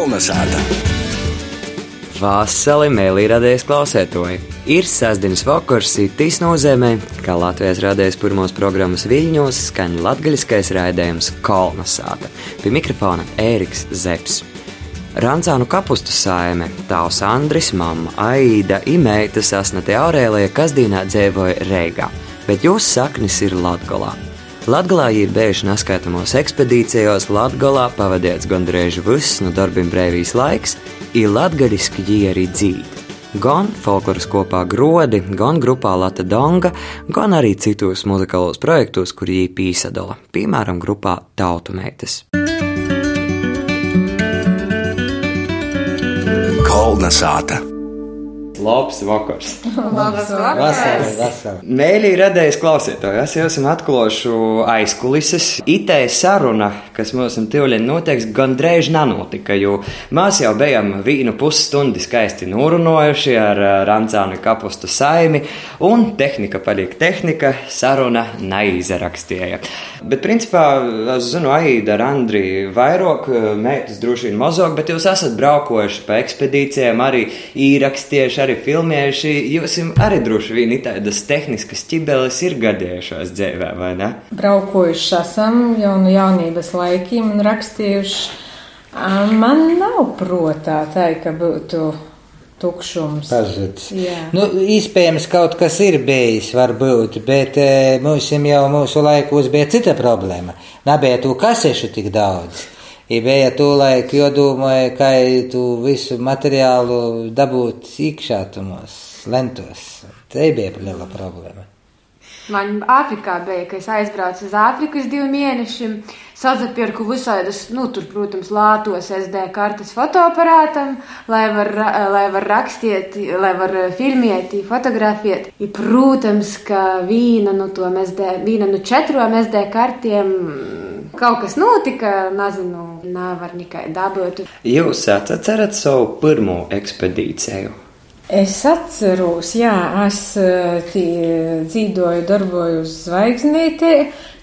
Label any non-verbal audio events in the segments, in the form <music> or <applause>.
Kolnesāta! Vasali mēlī radījis klausētoji. Ir sestdienas vakars, tīs nozīmē, ka Latvijas radījis pirmos programmas viļņos skan latgaļiskais raidījums Kolnesāta. Pie mikrofona Ēriks Zepsi. Rančānu kapustu saime, tēvs Andris, mamma Aida, imēta sasnate Aurēlija, kas dienā dzīvoja Reigā, bet jūsu saknis ir Latgolā. Latgalā ir bijuši neskaitāmos ekspedīcijos, Latgalā pavadīts gandrīz viss no darbiem brīvīs laiks, ir latgaļiski ģī arī dzīvi. Gan folkloras kopā grodi, gan grupā Lata Donga, gan arī citos muzikālos projektos, kur jī pīsadala, piemēram, grupā Tautu meitas. Kolnesāta! Labs vakars! <laughs> Labs Vasarā, vasarā. Mēlī radējis klausītāji, es jau esmu atklājuši aizkulises. Itē saruna, kas mums tīvļiem notiek, gandrīz nenotika, jo mēs jau bijām vienu pusstundu skaisti norunojuši ar Rancānu kapustu saimi, un tehnika palika tehnika, saruna neizrakstīja. Bet, principā, es zinu, Aida ar Andri vairāk, meitas droši vien mazāk, bet jūs esat braukojuši pa ekspedīcijām, arī īrakstījuši, arī filmējuši. Jūs arī droši vien tādas tehniskas ķibeles ir gadījušās dzīvē, vai ne? Braukojuši esam jau no jaunības laikiem un rakstījuši. Man nav protā tā, ka būtu tukšums. Pazudis. Nu, iespējams, kaut kas ir bijis, varbūt, bet e, mums jau mūsu laikos bija cita problēma. Nebija tu kasešu tik daudz. I bija tu laik, jodomāja, kā tu visu materiālu dabūt iekšā tumos, lentos. Tā bija liela problēma. Man Āfrikā bija, kad es aizbraucu uz Āfriku uz diviem mēnešiem. Sazapirku visādus, nu, tur, protams, lātos SD kartes fotoaparātam, lai var, lai var rakstīt, lai var filmēt, fotografēt. I, protams, ka vīna no to SD, vīna no četrām SD kartiem kaut kas notika, nezinu, nevar nekai dabūt. Jūs atcerat savu pirmo ekspedīciju? Es atceros, jā, es eh, dzīvoju, darbojos zvaigznītē,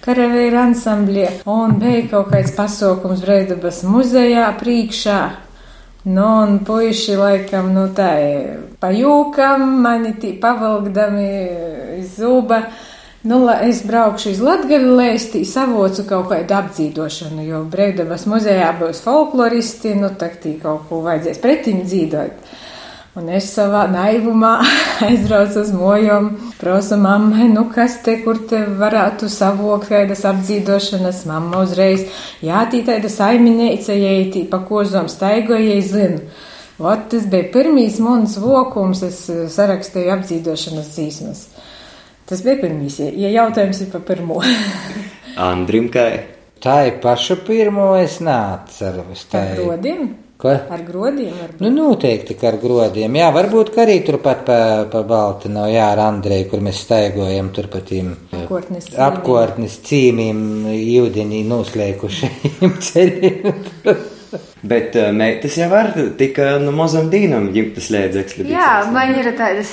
karavīra ansamblī, un bija kaut kāds pasaukums Breidabas muzejā priekšā. Nu, un puiši laikam, nu tā, pajūkam, mani tī pavilgdami iz zuba. Nu, lai es braukšu uz Latviju, lai es tī savocu kaut kādu apdzīdošanu, jo Breidabas muzejā būs folkloristi, nu, tā tī kaut ko vajadzēs pretim dzīvot. Un es savā naivumā <laughs> aizbraucu uz mojām, prasu mammai, nu kas te, kur te varētu savokt kādas apdzīdošanas. Mamma uzreiz, jā, tī tāda saiminēca, ja tī pa kozom staigoja, zinu. Vot tas bija pirmīs mans vokums, es eh, sarakstīju apdzīdošanas dzīsmas. Tas bija pirmīs, ja- ja jautājums ir pa pirmo. <laughs> Andrim Kai. Tā ir paša pirmo, es. Tā Ar ir. grodiem? Ko? Ar grodiem varbūt. Nu, noteikti, ar grodiem. Jā, varbūt arī turpat pa, pa balti nav, jā, ar Andreju, kur mēs staigojam turpatīm. Apkārtnes cīmīm. Apkārtnes cīmīm, jūdenī noslēgušajiem <laughs> ceļiem. Bet uh, meitas jau var tikai no mazam dīnam ģimtas līdzekļu. Jā, man ir tādas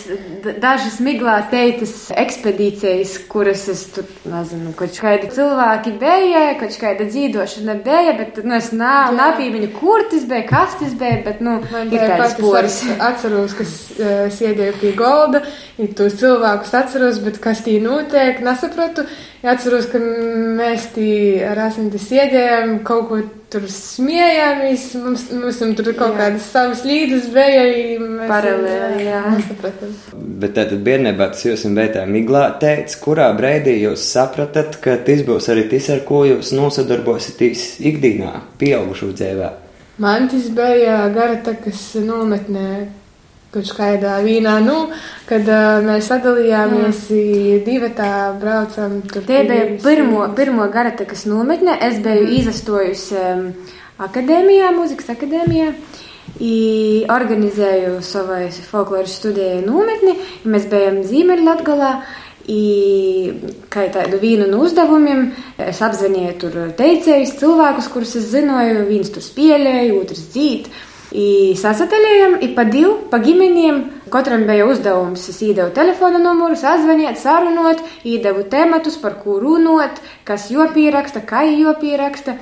dažas miglā teitas ekspedīcijas, kuras es tur, nezinu, kaut kādi cilvēki bija, kaut kāda dzīvošana bija, bet, nu, es nāpīmiņu, kur tas bija, kas tas bija, bet, nu, Man ir tādas poras. Atceros, ka uh, sēdēju pie golda, ja tos cilvēkus atceros, bet kas tī notiek, nesapratu. Atceros, ka mēs tī ar asinti sēdējām, kaut ko tur smējāmies, mums, mums tur kaut Jā. kādas savas līdzes bija. mēs- Paralēli, jā. Nesapratam. Bet tātad bērnībā tas jūs bijat tā miglā teicis, kurā brīdī jūs sapratat, ka tas būs arī tas, ar ko jūs nosadarbosieties ikdienā, pieaugušo dzīvē. Man tas bija gara takas nometnē. Kaut kādā vīnā, nu, kad uh, mēs sadalījāmies, divi tā braucam. tur Tie bija pirmo, pirmo garatakas nometne. Es biju izastojusi um, akadēmijā, mūzikas akadēmijā. I organizēju savai folkloras studijai nometni. Mēs bijām Ziemeļlatgalā. I, kā tādu vienu no uzdevumiem, es apzvanīju tur teicējus, cilvēkus, kurus es zināju. Viens tur spēlēja, otrs dzīt. Sasatelējām, i pa divu, pa ģimenēm. Katram bija uzdevums, es īdevu telefona numurus, sazvaniet, sarunot, īdevu tematus, par ko runot, kas jopieraksta, kā jopieraksta.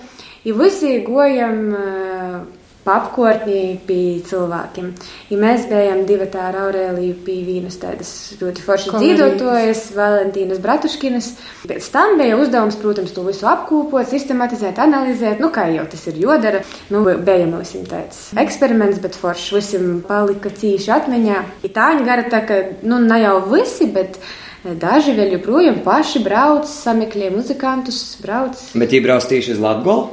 I visi gojam eh, apkārtnī pie cilvēkiem. Ja mēs bijām divi tā ar Aurēliju pie vienas tādas ļoti foršas dzīvotājas, Valentīnas Bratuškinas. Pēc tam bija uzdevums, protams, to visu apkopot, sistematizēt, analizēt, nu kā jau tas ir jodara. Nu, bija mums tāds eksperiments, bet foršs visam palika cīši atmiņā. Itāņu gara tā, ka, nu, ne jau visi, bet Daži vēl joprojām paši brauc, sameklē muzikantus, brauc. Bet viņi brauc tieši uz Latviju?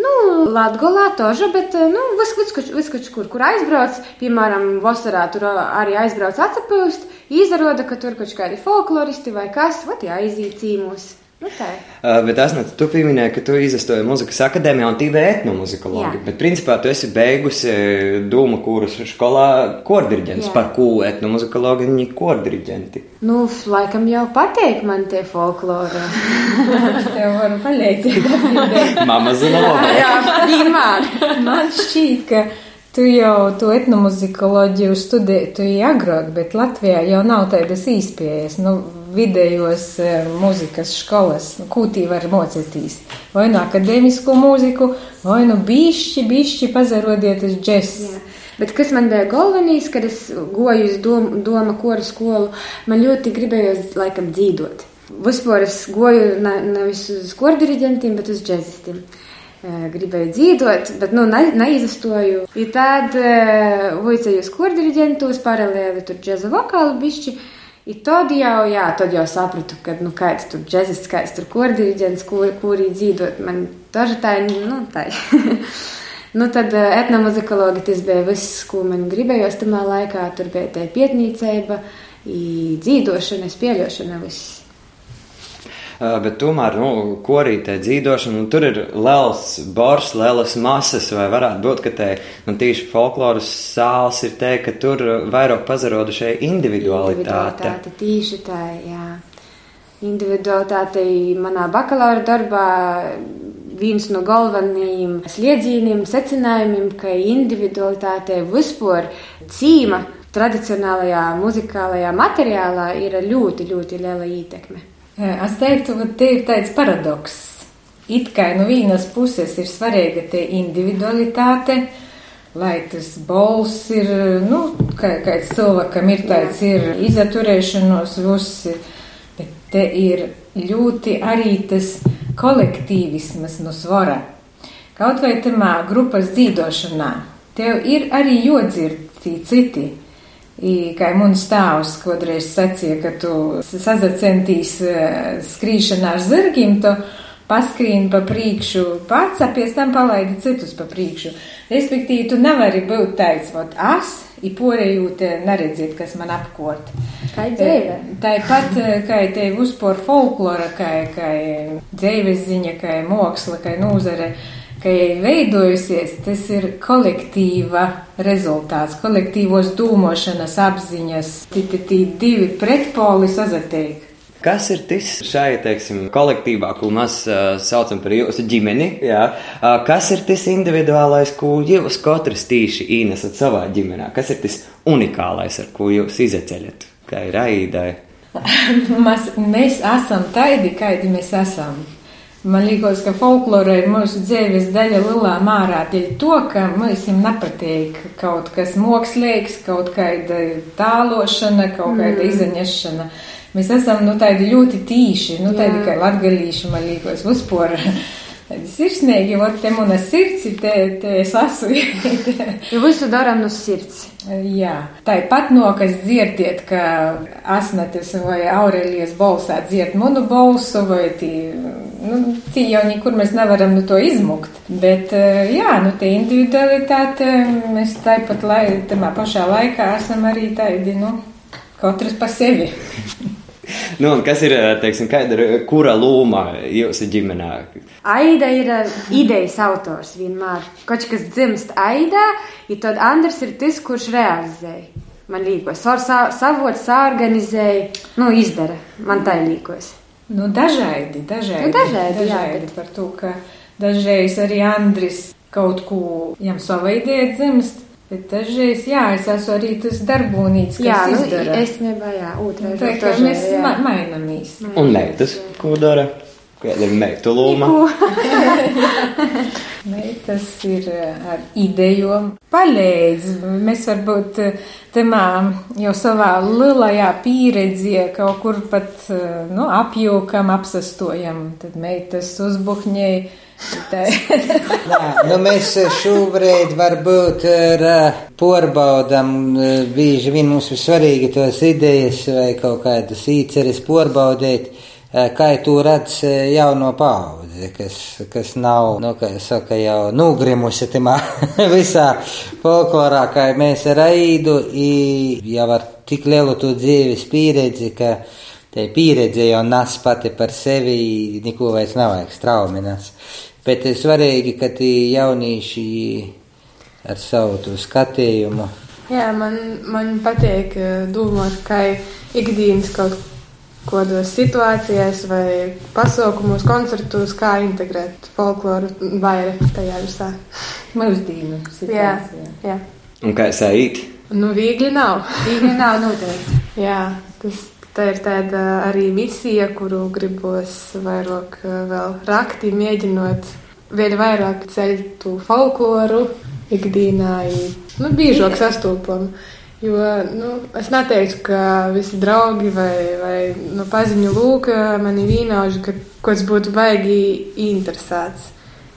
Nu, Latvijā toža, bet eh, nu, viskač, kur, kur aizbrauc, piemēram, vasarā tur eh, arī aizbrauc atcepūst, izrāda, ka tur kaut kādi folkloristi vai kas, vat jāizīcīmūs. Nu, uh, bet es nezinu, tu pieminēji, ka tu izdevies muzikas akadēmijā un tīvi etnomuzikologi. Bet, principā, tu esi beigusi dūmu kūrus skolā kordirģents. Par ko etnomuzikologi viņi kordirģenti? Nu, laikam jau pateikt man tie folklora. <laughs> Tev varu palīdzēt. Mama zina labi. Jā, vienmēr. man šķiet, ka. Tu jau to etnomuzikoloģiju studēji agrāk, bet Latvijā jau nav tādas īspējas. Nu, vidējos e, mūzikas skolas, nu, kūtī var mocīties. Vai nu akadēmisko mūziku, vai nu bišķi, bišķi pazarodiet uz džesu. Bet kas man bija galvenais, kad es goju uz doma, doma koru skolu, man ļoti gribējās laikam dzīvot. Vispār es goju ne, nevis uz kordiriģentiem, bet uz džezistiem. E, gribēju dzīvot, bet nu, ne, neizastoju. I tad uh, vicēju uz kordiriģentos, paralēli tur džeza vokālu bišķi. I tad jau, jā, tad jau sapratu, ka, nu, kāds tur džezists, kāds tur kordiriģents, kur, kurī dzīvot, man daži tā, nu, tā. <laughs> nu, tad eh, etnomuzikologi tas bija viss, ko man gribējos tamā laikā, tur bija tā pietnīcība, dzīvošana, spēļošana, viss. Eh, bet tomēr, nu, korītē dzīvošana, nu, tur ir liels bors, lielas masas, vai varētu būt, ka te, nu, tīši folkloras sāls ir te, ka tur vairāk pazaroda šai individualitāte. Individualitāte, tīši tā, jā. Individualitāte manā bakalaura darbā viens no galvenajiem sliedzieniem, secinājumiem, ka individualitāte vispār cīma tradicionālajā muzikālajā materiālā ir ļoti, ļoti liela ietekme. Es teiktu, ka te ir tāds paradoks. It kā no vienas puses ir svarīga te individualitāte, lai tas bols ir, nu, kā, kāds cilvēkam ir tāds, ir izaturēšanos, viss, bet te ir ļoti arī tas kolektīvismas no svara. Kaut vai tamā grupas dzīdošanā, tev ir arī jodzird citi. I, kā mans stāvs kādreiz sacīja, ka tu sazacentīs e, skrīšanā ar zirgiem, tu paskrīni pa priekšu pats, pēc tam palaidi citus pa priekšu. Respektīvi, tu nevari būt tāds, vot, as, i porējūt neredzēt, kas man apkort. Kā dzīve? Tāpat, e, kā te uzpor folklora, kā, dzīves ziņa, kā moksla, kā nūzare. Nu, ka veidojusies, tas ir kolektīva rezultāts, kolektīvos dūmošanas apziņas, tī divi pretpoli sazatiek. Kas ir tas šai, teiksim, kolektīvā, ko mēs uh, saucam par jūsu ģimeni? Jā? Uh, kas ir tas individuālais, ko jūs katrs tīši īnesat savā ģimenē? Kas ir tas unikālais, ar ko jūs izceļat? Kā ir aidai? mēs, <laughs> mēs esam taidi, kādi mēs esam. Man liekas, ka folklora ir mūsu dzīves daļa lielā mērā dēļ to, ka mums nepatīk kaut kas mākslīgs, kaut kāda tālošana, kaut kāda mm. izaņešana. Mēs esam nu, tādi ļoti tīši, nu, tādi kā latgalīši, man liekas, uzpora. Sirsnīgi, jo te mana sirds ir, te, te es esmu. jo visu darām no sirds. Jā, tāpat no, kas dzirdiet, ka Asnates vai Aurelijas balsā dzird manu balsu, vai tī, nu, tī jau nekur mēs nevaram nu, to izmukt. Bet, jā, nu, te individualitāte, mēs tāpat, lai, tamā pašā laikā esam arī tādi, nu, katrs pa sevi. Nu, kas ir, teiksim, kāda ir kura loma jūsu ģimenē? Aida ir idejas autors vienmēr. Kaut kas dzimst aidā, ja tad Andris ir tas, kurš realizē. Man liekas, savot, sāorganizēja, nu, izdara. Man tā liekas. Nu, dažādi, dažādi. Nu, dažādi, dažādi jā, bet... par to, ka dažreiz arī Andris kaut ko jam savā ideja dzimst. Bet dažreiz, jā, es esmu arī tas darbonīts, kas jā, nu, izdara. Es nebā, jā, otrā. Tā kā mēs ma mainamies. Un meitas, ko dara? Kāda ir meitu loma? Meitas ir eh, ar idejām, palīdz. Mēs varbūt eh, tamā jau savā lielajā pieredzē kaut kur pat eh, nu, apjūkam, apsastojam. Tad meitas uzbuhņēja. <laughs> Nā, nu mēs šobrīd varbūt ar porbaudam, bieži vien mums ir svarīgi tos idejas vai kaut kādas īceres porbaudīt kā tu redz jauno paudzi, kas, kas nav, nu, kā saka, jau nogrimusi timā <laughs> visā folklorā, kā mēs ar Aidu, jau ar tik lielu tu dzīves pieredzi, ka te pieredze jau nas pati par sevi, neko vairs nav strauminas. Bet ir svarīgi, ka tie jaunieši ar savu skatījumu. Jā, man, man patīk domāt, ka ikdienas kaut kādos situācijās vai pasaukumos, koncertos, kā integrēt folkloru vairāk tajā visā. Mūsdienu situācijā. Jā, jā. Un kā es eit? Nu, viegli nav. Viegli nav noteikti. <laughs> jā, tas tā ir tāda arī misija, kuru gribos vairāk vēl rakti, mēģinot vēl vairāk ceļt to folkloru ikdienā, nu, biežāk sastopam. Jo nu, es neteiktu, ka visi draugi vai, vai nu, paziņu lūk, mani vīnauži, ka kaut kas būtu baigi interesēts.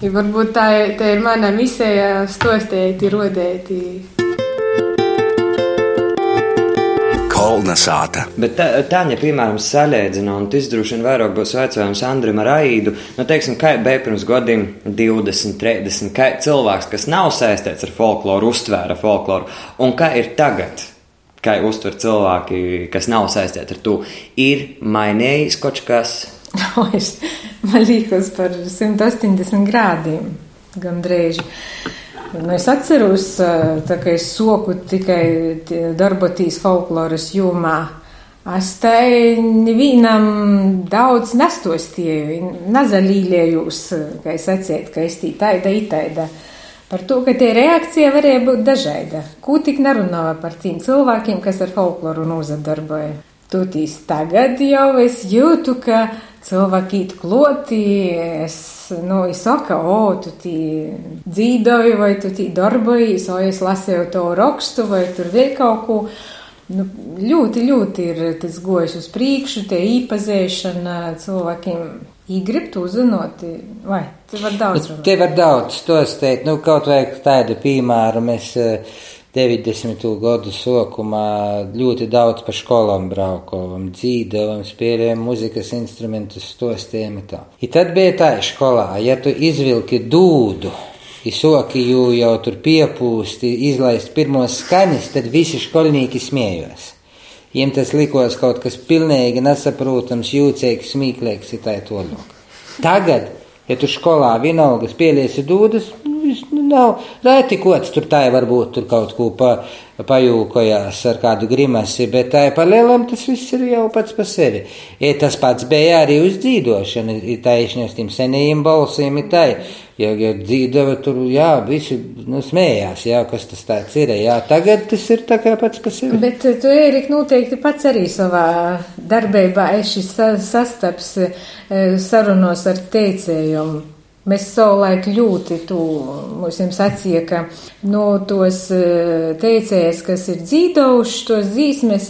Ja varbūt tā, tā ir mana misija stostēt, rodēt. Kolna sāta. Bet tā, Tāņa, piemēram, salīdzina, un tas droši vien vairāk būs jautājums Andrim Raidu. Nu, teiksim, kā bija pirms gadiem 20, 30, kā cilvēks, kas nav saistīts ar folkloru, uztvēra folkloru, un kā ir tagad? Kā uztver cilvēki, kas nav saistīti ar to, ir mainījis kaut kas? <laughs> Man liekas, par 180 grādiem gandrīz. Nu, es atceros, ka es soku tikai darboties folkloras jomā. Es te nevienam daudz nestostīju, nazalīļējos, kā es atsiet, ka es tī taida, itaida. Par to, ka tie reakcija varēja būt dažāda. Ko tik nerunāja par tiem cilvēkiem, kas ar folkloru nozadarboja. Tūtīs tagad jau es jūtu, ka cilvēki it kloti, es, nu, es saku, o, tu tī dzīvoji, vai tu tī darbojies, vai es lasīju to rakstu, vai tur vēl kaut ko. Nu, ļoti, ļoti ir tas gojis uz priekšu, tie īpazēšana cilvēkiem. Īgribt uzzinot, vai te var daudz runāt? Te var daudz stostēt, nu, kaut vai tādu piemēru mēs. Uh, 90. gadu sākumā ļoti daudz pa skolām braukojām, dzīvojām, spēlējām muzikas instrumentus, stostiem. I tad bija tā skolā, ja tu izvilki dūdu, izsoki jū jau tur piepūsti, izlaist pirmos skaņas, tad visi skolnieki smējos. Viņiem tas likās kaut kas pilnīgi nesaprotams, jūtīgs, smieklīgs, ir tā tālāk. Tagad, ja tu skolā vienalga spēlēsi dūdas, nu, nav reti kods, tur tā varbūt tur kaut ko pa, pajūkojās ar kādu grimasi, bet tā ir pa lielam tas viss ir jau pats pa sevi. I tas pats bija arī uz dzīdošanu, tā išņas tiem senajiem balsīm, ir tā, ja, ja dzīdava tur, jā, visi, nu, smējās, jā, kas tas tāds ir, jā, tagad tas ir tā kā pats pa sevi. Bet tu, Ērik, noteikti pats arī savā darbībā esi sastaps sarunos ar teicējumu. Mēs savulaik ļoti tu mums sacīja, ka no tos teicējas, kas ir dzīvojuši tos zīsmes,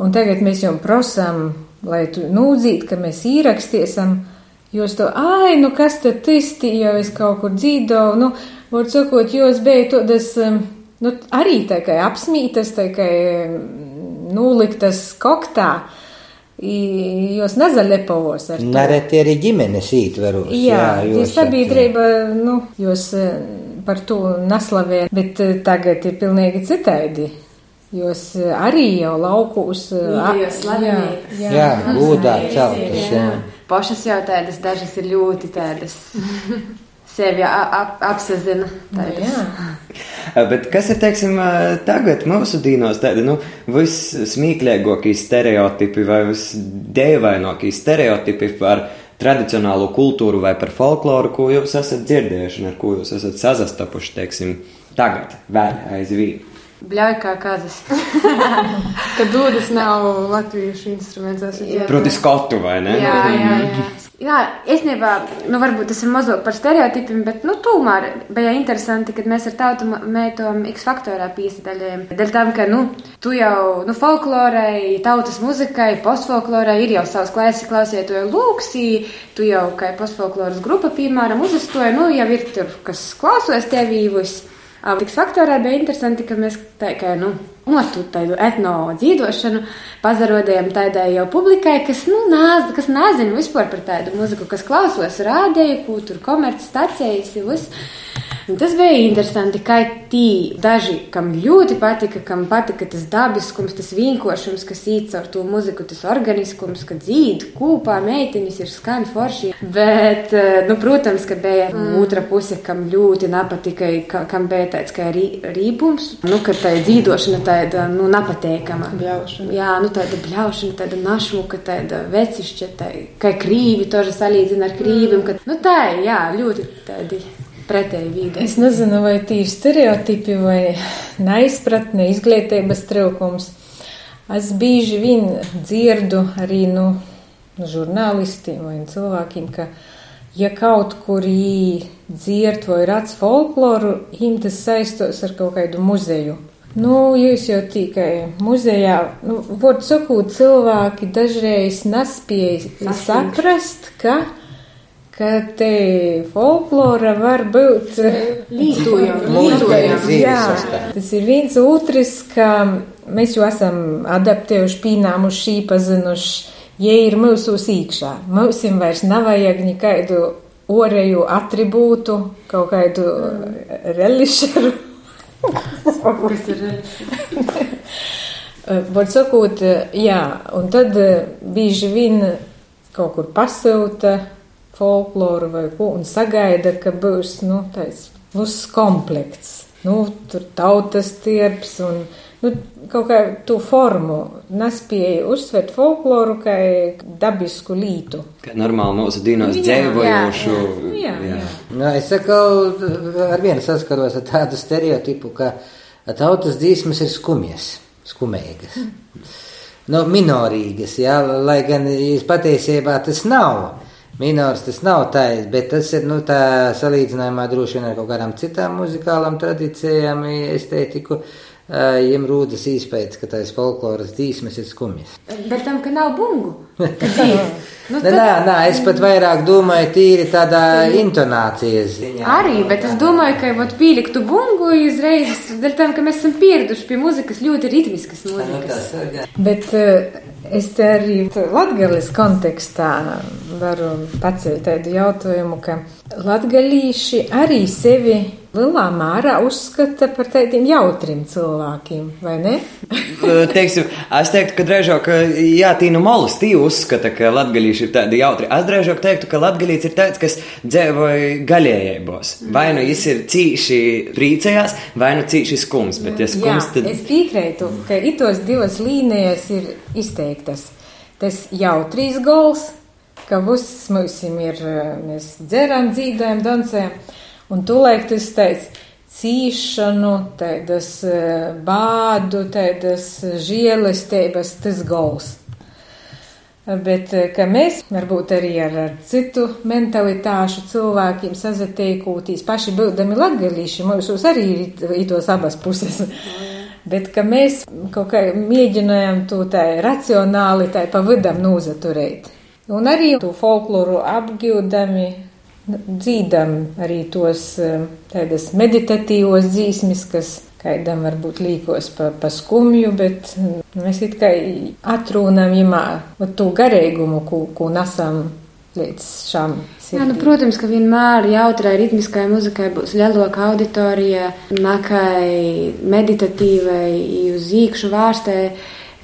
un tagad mēs jau prasām, lai tu nūdzīt, ka mēs īrakstīsim, jūs to, ai, nu kas tad tisti, jau es kaut kur dzīvoju, nu, var sakot, jūs bija todas, nu, arī tā kā apsmītas, tā kā nuliktas koktā. Jūs nezaļepavos ar to. Nereti arī ģimenes ītveros. Jā, jā sabiedrība, nu, jūs par to neslavē, bet tagad ir pilnīgi citādi. Jūs arī jau laukos. Jā, slavenīgi. Jā, jā gūdā celtas. Pašas jau tādas, dažas ir ļoti tādas. <laughs> sevi ap, apzina. Nu, Bet kas ir teiksim, tagad mūsu dīnos, tādi nu, vissmīkļākie stereotipi vai visdēvainākie stereotipi par tradicionālo kultūru vai par folkloru, ko jūs esat dzirdējuši un ar ko jūs esat sazastapuši, teiksim, tagad, vēl aizvien? Bļauj kā kazas. <laughs> Kad dūdas nav latviešu instruments, tas ir. Proti skotu, vai ne? Jā, jā, jā. Jā, īstenībā, nu, varbūt tas ir mazliet par stereotipiem, bet, nu, tomēr bija interesanti, kad mēs ar tautu meitām X faktorā piesaistījām. Dēļ tam, ka, nu, tu jau, nu, folklorai, tautas muzikai, postfolklorai ir jau savs klāsts, klausītāju lūksī, tu jau, kā postfolkloras grupa, piemēram, uzastoja, nu, jau ir tur, kas klausos tevīvus. X faktorā bija interesanti, ka mēs kā, nu, notu tādu etno dzīvošanu, pazarodējam tādai jau publikai, kas, nu, nāz, kas nezina vispār par tādu muziku, kas klausos rādēju, kultūru, komerces stācijas, visu. Un tas bija interesanti, kā tī daži, kam ļoti patika, kam patika tas dabiskums, tas vienkāršums, kas īt caur to muziku, tas organiskums, ka dzīd kūpā meitenis ir skan forši. Bet, eh, nu, protams, ka bija mm. otra puse, kam ļoti nepatika, ka, kam bija tāds kā rī, rībums, nu, ka tā dzīdošana tāda, nu, nepateikama. Bļaušana. Jā, nu, tāda bļaušana, tāda našmuka, tāda vecišķa, tā, kā krīvi, toži salīdzina ar krīvim, ka, nu, tā, jā, ļoti tādi pretēji vīdi. Es nezinu, vai tie ir stereotipi vai neizpratne, izglītības trūkums. Es bieži vien dzirdu arī no nu, žurnālistiem vai cilvēkiem, ka, ja kaut kur dzird vai rāds folkloru, viņiem tas saistos ar kaut kādu muzeju. Nu, jūs jau tikai muzejā, nu, var sakot, cilvēki dažreiz nespēja saprast, ka ka te folklora var būt. Jā, <laughs> tas ir viens otrs, ka mēs jau esam adaptējuši, pīnāmuši, pazinuši, ja ir mūsu īkšā. Mums vairs nevajag nekādu orēju atribūtu, kaut kādu relišaru. Kas ir relišaru? Var sakot, jā, un tad bieži vien kaut kur pasūta folkloru vai ko, un sagaida, ka būs nu, tāds būs komplekts. Nu, tur tautas tirps un nu, kaut kā to formu nespēja uzsvērt folkloru kā dabisku lītu. Kā normāli mūsu dienos dzēvojošu. Jā, jā. jā. Nu, es saku, ar vienu saskaros ar tādu stereotipu, ka tautas dzīsmas ir skumjas, skumīgas. Nu, minorīgas, jā, lai gan patiesībā tas nav. Minors tas nav tāds, bet tas ir nu, salīdzinājumā droši vien ar kaut kādām citām muzikālām tradīcijām, estētiku. Viņam rūdas īspējas, ka tās folkloras dzīsmes ir skumjas. Bet tam, ka nav bungu. <laughs> nu, tad... Nē, nē, es pat vairāk domāju, tīri tādā intonācijas ziņā. Arī, bet es domāju, ka vat pieliktu bungu uzreiz, dēļ tam, ka mēs esam pieraduši pie muzikas ļoti ritmiskas mūzikas. Bet es te arī latgalis kontekstā varu pacelt tādu jautājumu, ka latgalīši arī sevi lielā mērā uzskata par tādiem jautriem cilvēkiem, vai ne? <laughs> Teiksim, es teiktu, ka drēžāk, jā, tīnu malus tī uzskata, ka latgalīši ir tādi jautri. Es drēžāk teiktu, ka latgalīts ir tāds, kas dzēvoja gaļējībos. Vai nu jis ir cīši priecējās, vai nu cīši skums, bet ja skums, jā, tad... Es piekrītu, ka itos divas līnijas ir izteiktas. Tas jautrīs gols, ka viss mums ir, mēs dzeram, dzīdojam, dansējam. Un tūlēk tas teica, cīšanu, tādas e, bādu, tādas žēlestības, tas gols. Bet, e, ka mēs varbūt arī ar, ar citu mentalitāšu cilvēkiem sazateikūtīs, paši būdami latgalīši, mūsos arī ir tos abas puses. Bet, ka mēs kaut kā mēģinājām to tā racionāli, tā pa vidam nozaturēt. Un arī to folkloru apgildami, dzīdam arī tos eh, tādas meditatīvos dzīsmis, kas kaidam varbūt līkos pa, pa skumju, bet mm, mēs it kā atrūnam jumā to garīgumu, ko, ko nesam līdz šām. Jā, nu, protams, ka vienmēr jautrai ritmiskai muzikai būs lielāka auditorija, nakai meditatīvai, uz īkšu vārstē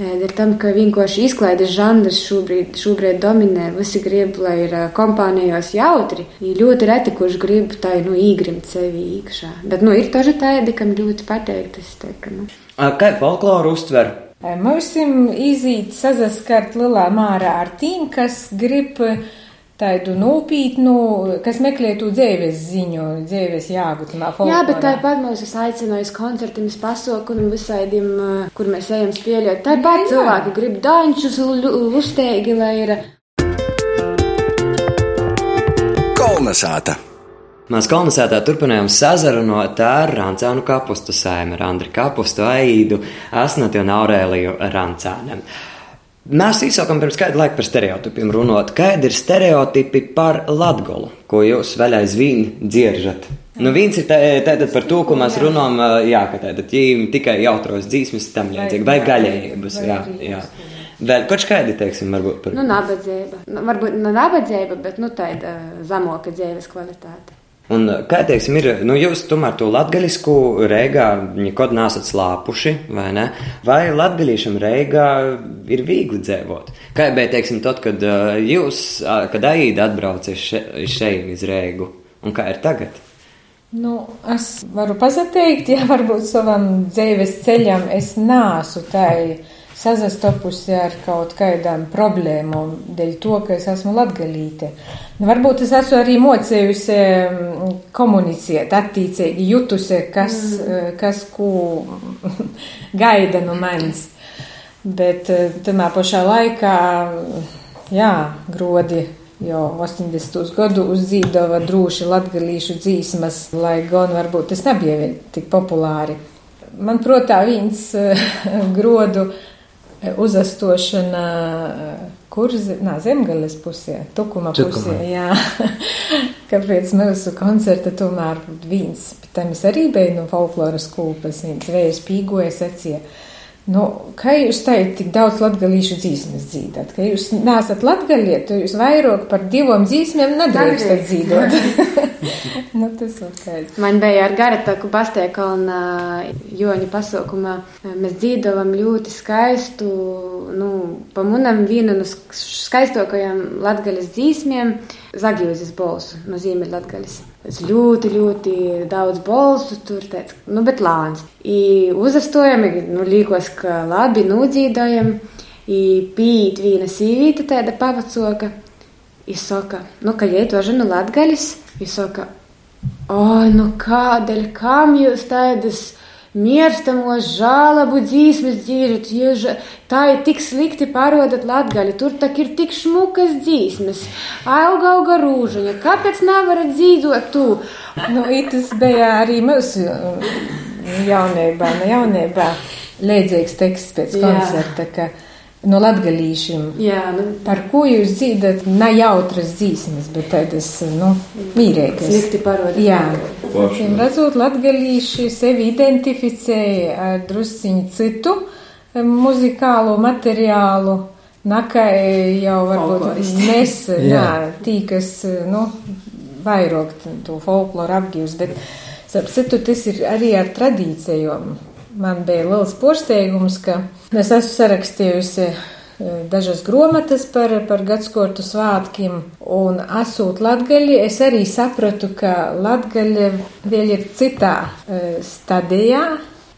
Dēļ tam, ka vienkārši izklaides žanrs šobrīd, šobrīd dominē, visi grib, lai ir kompānijos jautri. Ir ļoti reti, kurš grib tā nu, īgrimt sevi iekšā. Bet nu, ir taži tādi, kam ļoti pateikti. Teiktu, nu. Kā folkloru uztver? Mums ir izīt sazaskart lielā mārā ar tīm, kas grib tādu nopietnu, kas meklē to dzīves ziņu, dzīves folklorā. Jā, bet tāpat mūs aicināja uz koncertiem, uz pasaukumiem, visādiem, kur mēs ejam spēlēt. Tāpat cilvēki grib daņķus, lustīgi, lai ir. Kalnasāta! Mēs kolonizētā turpinājām sazarunot ar Rancānu kapustu saimē, ar Andriu Kapustu, Aidu, Asnati un Aurēliju Rancāniem. Mēs īsākam pirms kāda laika par stereotipiem runāt. Kādi ir stereotipi par latgolu, ko jūs vēl aizvien dzieržat? Nu, viens ir tātad par to, ko mēs runājam, jā, ka tātad tīm tikai jautros dzīsmes tam līdzīgi, vai gaļējības, jā, jā. Vēl kaut kādi, teiksim, varbūt par. Nu, nabadzība. Nu, varbūt ne nabadzība, bet, nu, tāda zemoka dzīves kvalitāte. Un, kā teiksim, ir, nu, jūs tomēr to latgaļisku reigā nekad nesat slāpuši, vai ne? Vai latgaļīšam reigā ir viegli dzīvot? Kā bija, teiksim, tad, kad jūs, kad Aida atbrauca šeit iz reigu, un kā ir tagad? Nu, es varu pazateikt, ja varbūt savam dzīves ceļam es nāsu tai sazastopusi ar kaut kādām problēmām, dēļ to, ka es esmu latgalīte. Nu, varbūt es esmu arī mocējusi mm, komunicēt, attīcīgi jutusi, kas, mm. kas ko <laughs> gaida no manis. Bet eh, tamā pašā laikā, jā, grodi jo 80. gadu uzdzīdova droši latgalīšu dzīsmas, lai gan varbūt tas nebija tik populāri. Man protā viens <laughs> grodu uzastošana kurzi, nā, zemgales pusē, tukuma pusē, jā. <laughs> Kāpēc mūsu koncerta tomēr viens, bet tam es arī biju no folkloras kūpas, viens vējas pīgoja sacīja. Nu, kā jūs teicat, tik daudz latgalīšu dzīsmes dzīvot? Ka jūs nesat latgaliet, jūs vairāk par divām dzīsmēm nedrīkstat dzīvot. <laughs> nu, tas ir skaidrs. Man bija ar Garetaku Bastēka un Joņa pasaukumā. Mēs dzīvojavam ļoti skaistu, nu, pa munam vienu no skaistākajām latgaļas dzīsmēm - Zagīvizes bolsu no Ziemeļlatgaļas. Es ļoti, ļoti daudz balsu tur, tāds, nu, bet lāns. I uzastojam, nu, līkos, ka labi nūdzīdojam, i pīt viena sīvīta tāda pavacoka. I saka, nu, ka jai to žinu latgaļis, i saka, oi, nu, kādēļ, kam jūs tādas Mierstamos žālabu dzīsmes dzīvot, ja tā ir tik slikti pārodat latgali, tur tak ir tik šmukas dzīsmes, auga auga rūžaņa, kāpēc nevarat dzīvot tu? Nu, tas bija arī mūsu jaunībā, no jaunībā, līdzīgs teksts pēc koncerta, ka no latgalīšiem. Jā, nu. Par ko jūs dzīdat, ne jautras dzīsmes, bet tādas, nu, mīrēkas. Slikti parodīt. Jā. Acīm redzot, latgalīši sevi identificēja ar drusciņu citu muzikālo materiālu. Nakai jau varbūt nes, <laughs> jā, tī, kas, nu, vairāk to folkloru apgīvs, bet, starp citu, tas ir arī ar tradīcijām man bija liels pārsteigums, ka es esmu sarakstījusi e, dažas grāmatas par, par gadsimtu svētkiem, un esot latgaļi, es arī sapratu, ka latgaļa vēl ir citā e, stadijā,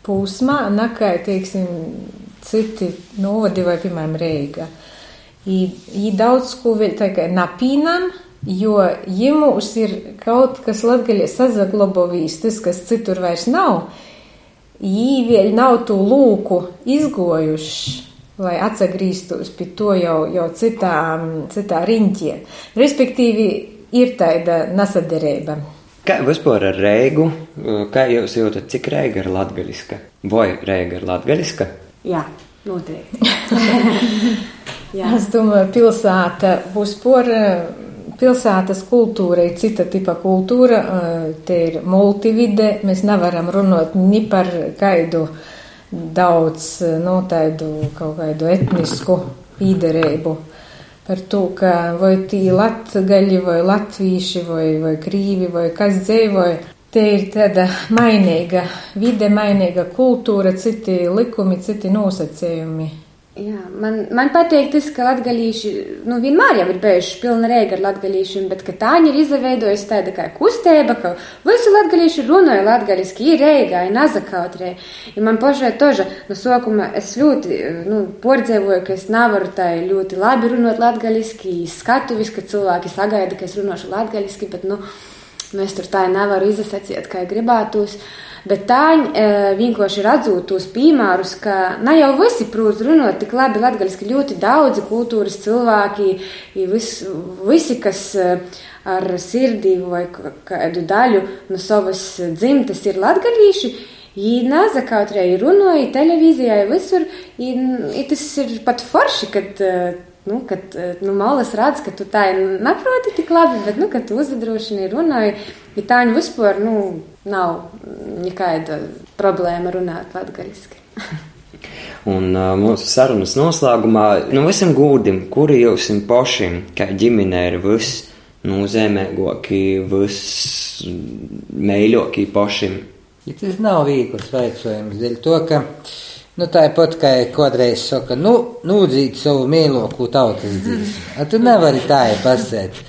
pūsmā, nekā, teiksim, citi novadi vai, piemēram, Reiga. Viņi daudz ko vēl tā kā napīnam, jo jums ir kaut kas latgaļie sazaglabovīs, tas, kas citur vairs nav, īvieļi nav to lūku izgojuši, lai atsagrīstos pie to jau, jau citā, citā riņķie. Respektīvi, ir tāda nesaderība. Kā vispār ar reigu? Kā jūs jūtat, cik reiga ir latgaļiska? Vai reiga ir latgaļiska? Jā, noteikti. <laughs> Jā. Es domāju, pilsēta būs por pilsētas kultūra ir cita tipa kultūra, te ir multivide, mēs nevaram runāt ni par kaidu daudz, no tādu kaut kādu etnisku pīderēbu. Par to, ka vai tī latgaļi, vai latvīši, vai, vai krīvi, vai kas dzīvoja, te ir tāda mainīga vide, mainīga kultūra, citi likumi, citi nosacījumi. Jā, man, man patīk tas, ka latgalīši, nu, vienmēr ir bijuši pilna reiga ar latgalīšiem, bet ka tāņi ir izveidojusi tāda kā kustība, ka visi latgalīši runāja latgaliski, ir reiga, ir nazakautrē. Ja man pašai toža, no sokuma es ļoti, nu, pordzēvoju, ka es nevaru tā ļoti labi runāt latgaliski, skatuvis, ka cilvēki sagaida, ka es runāšu latgaliski, bet, nu, nu es tur tā nevaru izsacīt, kā gribētos. Bet tā vienkārši redzot tos piemērus, ka ne jau visi prot runāt tik labi latgaļiski, ļoti daudzi kultūras cilvēki, vis, visi, kas ar sirdī vai kādu daļu no savas dzimtes ir latgaļīši, Viņi nāza kaut arī runāja televīzijā, visur. I, tas ir pat forši, kad Nu, kad nu, malas redz, ka tu tā neproti tik labi, bet, nu, kad tu uzdrošini runāji, ja tā viņa vispār, nu, nav nekāda problēma runāt latgaļiski. <laughs> Un uh, mūsu sarunas noslēgumā, nu, visam gūdim, kuri jums pašiem, kā ģimene, ir viss nozīmīgākie, viss mīļākie pašiem? Ja tas nav viegls veicojums, dēļ to, ka Nu, tāpat kā kādreiz saka, nu, nūdzīt savu mīļāko tautas dzīsmu. Tu nevari tā pasēt.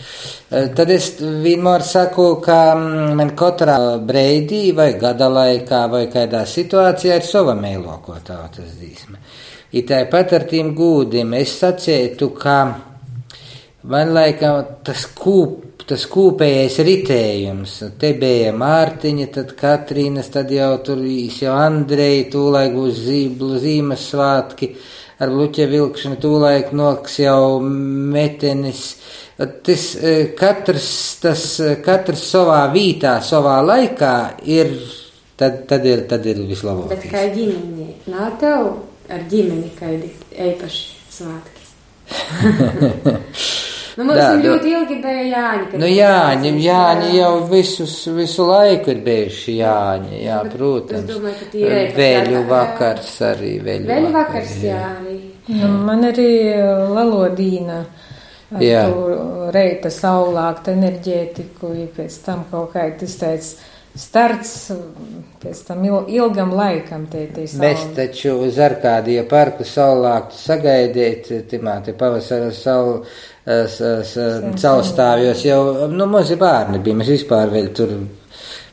Tad es vienmēr saku, ka mm, man katrā breidī vai gada laikā vai kādā situācijā ir sava mīļāko tautas dzīsma. I tāpat ar tiem gūdiem es sacītu, ka man laikam tas kūp tas kopējais ritējums. Te bija Mārtiņa, tad Katrīnas, tad jau tur jau Andreja, tūlaik būs zīmlu zīmes svātki, ar luķa vilkšanu tūlaik noks jau metenis. Tas e, katrs, tas katrs savā vītā, savā laikā ir, tad, tad ir, tad ir vislabāk. Bet kā ģimeni, nav tev ar ģimeni kādi eipaši svātki? <laughs> Nu, mums jā, ļoti ilgi bija Jāņi. Nu, Jāņi, Jāņi jau visus, visu laiku ir bijuši Jāņi, jā, bet, protams. Es domāju, ka tie ir. Vēļu vakars arī, vēļu, vēļu vakars, vakars jā. jā. Nu, man arī Lalodīna. Jā. Reita saulākt enerģētiku, ja pēc tam kaut kā tas teica starts pēc tam ilgam laikam. Tie, tie Mēs taču uz Arkādija parku saulāktu sagaidīt, timā te pavasara saulu caurustāvjos jau, nu, mazi bērni bija, mēs vispār vēl tur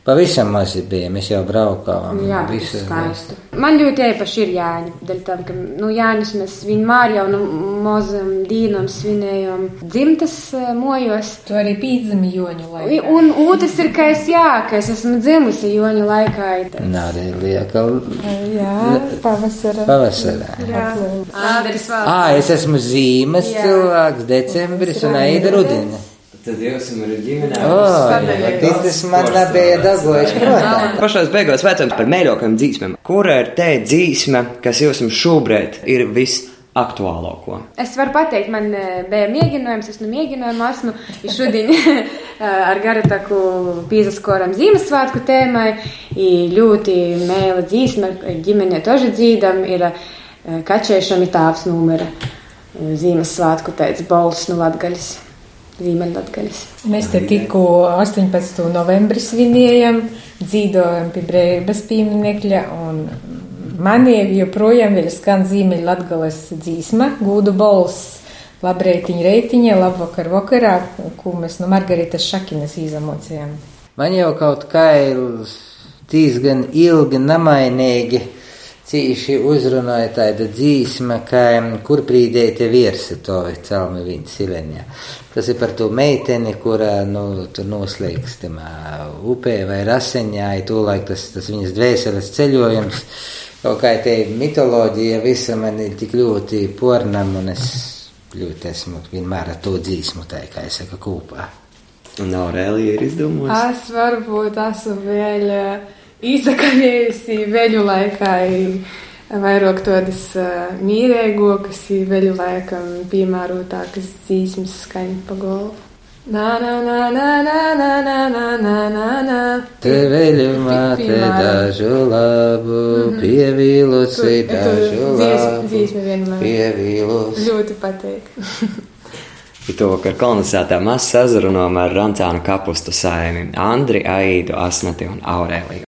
pavisam mazi bija, mēs jau braukām. Jā, visu skaistu. Man ļoti īpaši ir Jāņa, dēļ tam, ka, nu, Jāņus mēs vienmēr jau no mazam dīnam svinējam dzimtas mojos. Tu arī pīdzami Joņu laikā. Un otrs ir, ka es, jā, ka es esmu dzimusi Joņu laikā. Nā, arī lieka. Jā, pavasarā. Pavasarā. Jā. Ā, es esmu zīmes jā. cilvēks, decembris un Aida Rudina. Tad jūs esat ģimenē. Oh, tas man nebija dabūjis. Pašās beigās vecums par mīļākajām dzīsmēm. Kura ir te dzīsme, kas jums šobrīd ir viss? aktuālāko? Es varu pateikt, man bija mēģinājums, es nu mēģinājumu esmu šodien <laughs> ar Garataku pīzaskoram Ziemassvētku tēmai. Ļoti mēla dzīsme, ģimenē toži dzīdam, ir kačēšami tāvs numera Ziemassvētku teica Bols no Latgaļas. Ziemeļlatgaļas. Mēs te tikko 18. novembrī svinējam, dzīvojam pie brīvības pieminekļa, un maniem joprojām vēl skan Ziemeļlatgaļas dzīsma, gūdu bols. Labreitiņa reitiņa, labvakar vakarā, ko mēs no Margaritas Šakinas izamocījām. Man jau kaut kā ir diezgan ilgi namainīgi cīši uzrunāja tāda dzīsma, ka kur brīdētie viersi to celmi viņa sileņā. Tas ir par to meiteni, kura, nu, tur noslēgs tamā upē vai raseņā, ja tūlaik tas, tas viņas dvēseles ceļojums. Kaut kā te mitoloģija visa man ir tik ļoti pornam, un es ļoti esmu vienmēr ar to dzīsmu, tā kā es saku, kopā. Un Aurēlija ir izdomājusi? Es varbūt esmu vēl izsakaļējusi veļu laikā vairāk tādas uh, mīrēgokas, veļu laikam piemērotākas dzīsmas skaņa pa galvu. Nā, nā, nā, nā, nā, nā, nā, nā, nā, nā, nā. Te veļu māte dažu labu, mhm. pievīlusi dažu labu. Dzīsmi vienmēr. Pievīlusi. Ļoti pateik. <laughs> Ir to, ka kolonizētā mēs sazrunājam ar Rancānu kapustu saimi Andri, Aidu, Asnati un Aurēliju.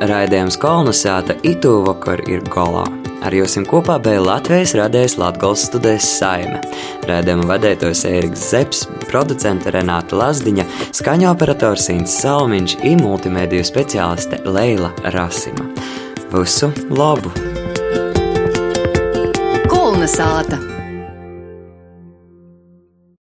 Raidījums kolonizēta itu vakar ir golā. Ar jums kopā bija Latvijas radījis Latvijas studijas saime. Raidījuma vadītājs Eriks Zepsi, producente Renāta Lazdiņa, skaņa operators Inns Salmiņš un multimediju speciāliste Leila Rasima. Visu labu! Kolonizēta!